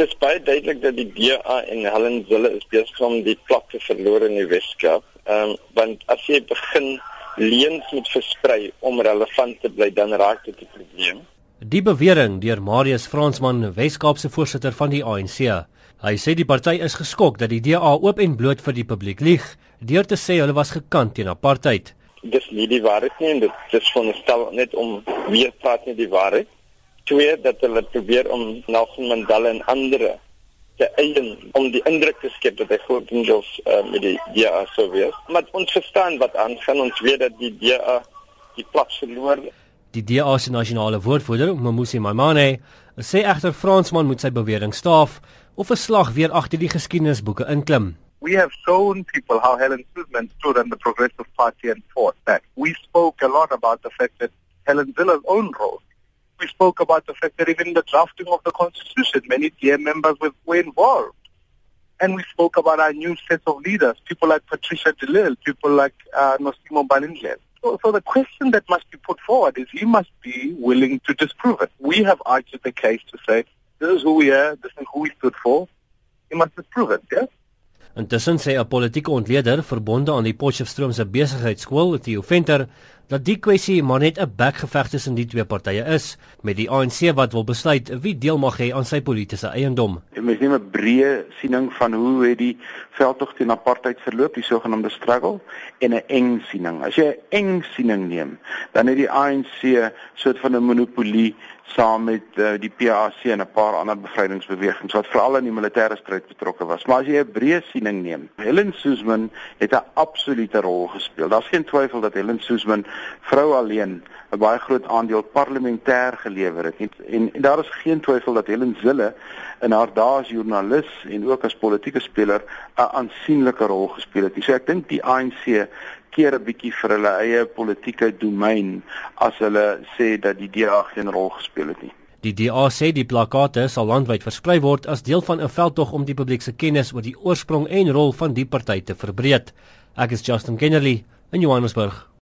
Is baie duidelik dat die DA en Helen Zille is besig om die plek te verloor in die Weskaap. Ehm um, want as jy begin leuns moet versprei om relevant te bly, dan raak dit 'n probleem. Die bewering deur Marius Fransman, Weskaapse voorsitter van die ANC. Hy sê die party is geskok dat die DA oop en bloot vir die publiek lieg deur te sê hulle was gekant teen apartheid. Dis nie die waarheid nie en dit is veronderstel net om weer praat nie die waarheid. Twee dat hulle probeer om Nelson Mandela en ander te eien om die indruk te skep dat hy grootendeels uh, met die DA sou wees. Maar ons verstaan wat aangaan. Ons weet dat die DA die plek verloor. Die DA se nasionale woordvoerder, Mamusi Maimane, sê egter Fransman moet sy bewering staaf of 'n slag weer agter die geskiedenisboeke inklim. We have shown people how Helen Suzman stood in the Progressive Party and fought back. We spoke a lot about the fact that Helen Zille's own role we spoke about the fact that even in the drafting of the Constitution, many dear members were, were involved. And we spoke about our new set of leaders, people like Patricia DeLille, people like uh, Nosimo Balindle. So, so the question that must be put forward is he must be willing to disprove it. We have argued the case to say, this is who we are, this is who we stood for. He must disprove it, yes? Intussen sê 'n politieke ontleder verbonde aan die Potchefstroom se besigheidskool, Theo Venter, dat die kwessie maar net 'n bekgeveg tussen die twee partye is met die ANC wat wil besluit wie deel mag hê aan sy politieke eiendom. Mens neem 'n breë siening van hoe het die veldtog teen apartheid verloop, die sogenaamde struggle en 'n eng siening. As jy 'n eng siening neem, dan het die ANC soort van 'n monopolie saam met uh, die PAC en 'n paar ander bevrydingsbewegings wat veral in die militêre stryd betrokke was. Maar as jy 'n breë siening neem, Helen Suzman het 'n absolute rol gespeel. Daar's geen twyfel dat Helen Suzman vrou alleen 'n baie groot aandeel parlementêr gelewer het. En, en, en daar is geen twyfel dat Helen Zille in haar dae as joernalis en ook as politieke speler 'n aansienlike rol gespeel het. So ek dink die ANC keer 'n bietjie vir hulle eie politieke domein as hulle sê dat die DA geen rol gespeel het nie. Die DA sê die plakate sal landwyd versprei word as deel van 'n veldtog om die publiek se kennis oor die oorsprong en rol van die party te verbreek. Ek is Justin Kennerly in Johannesburg.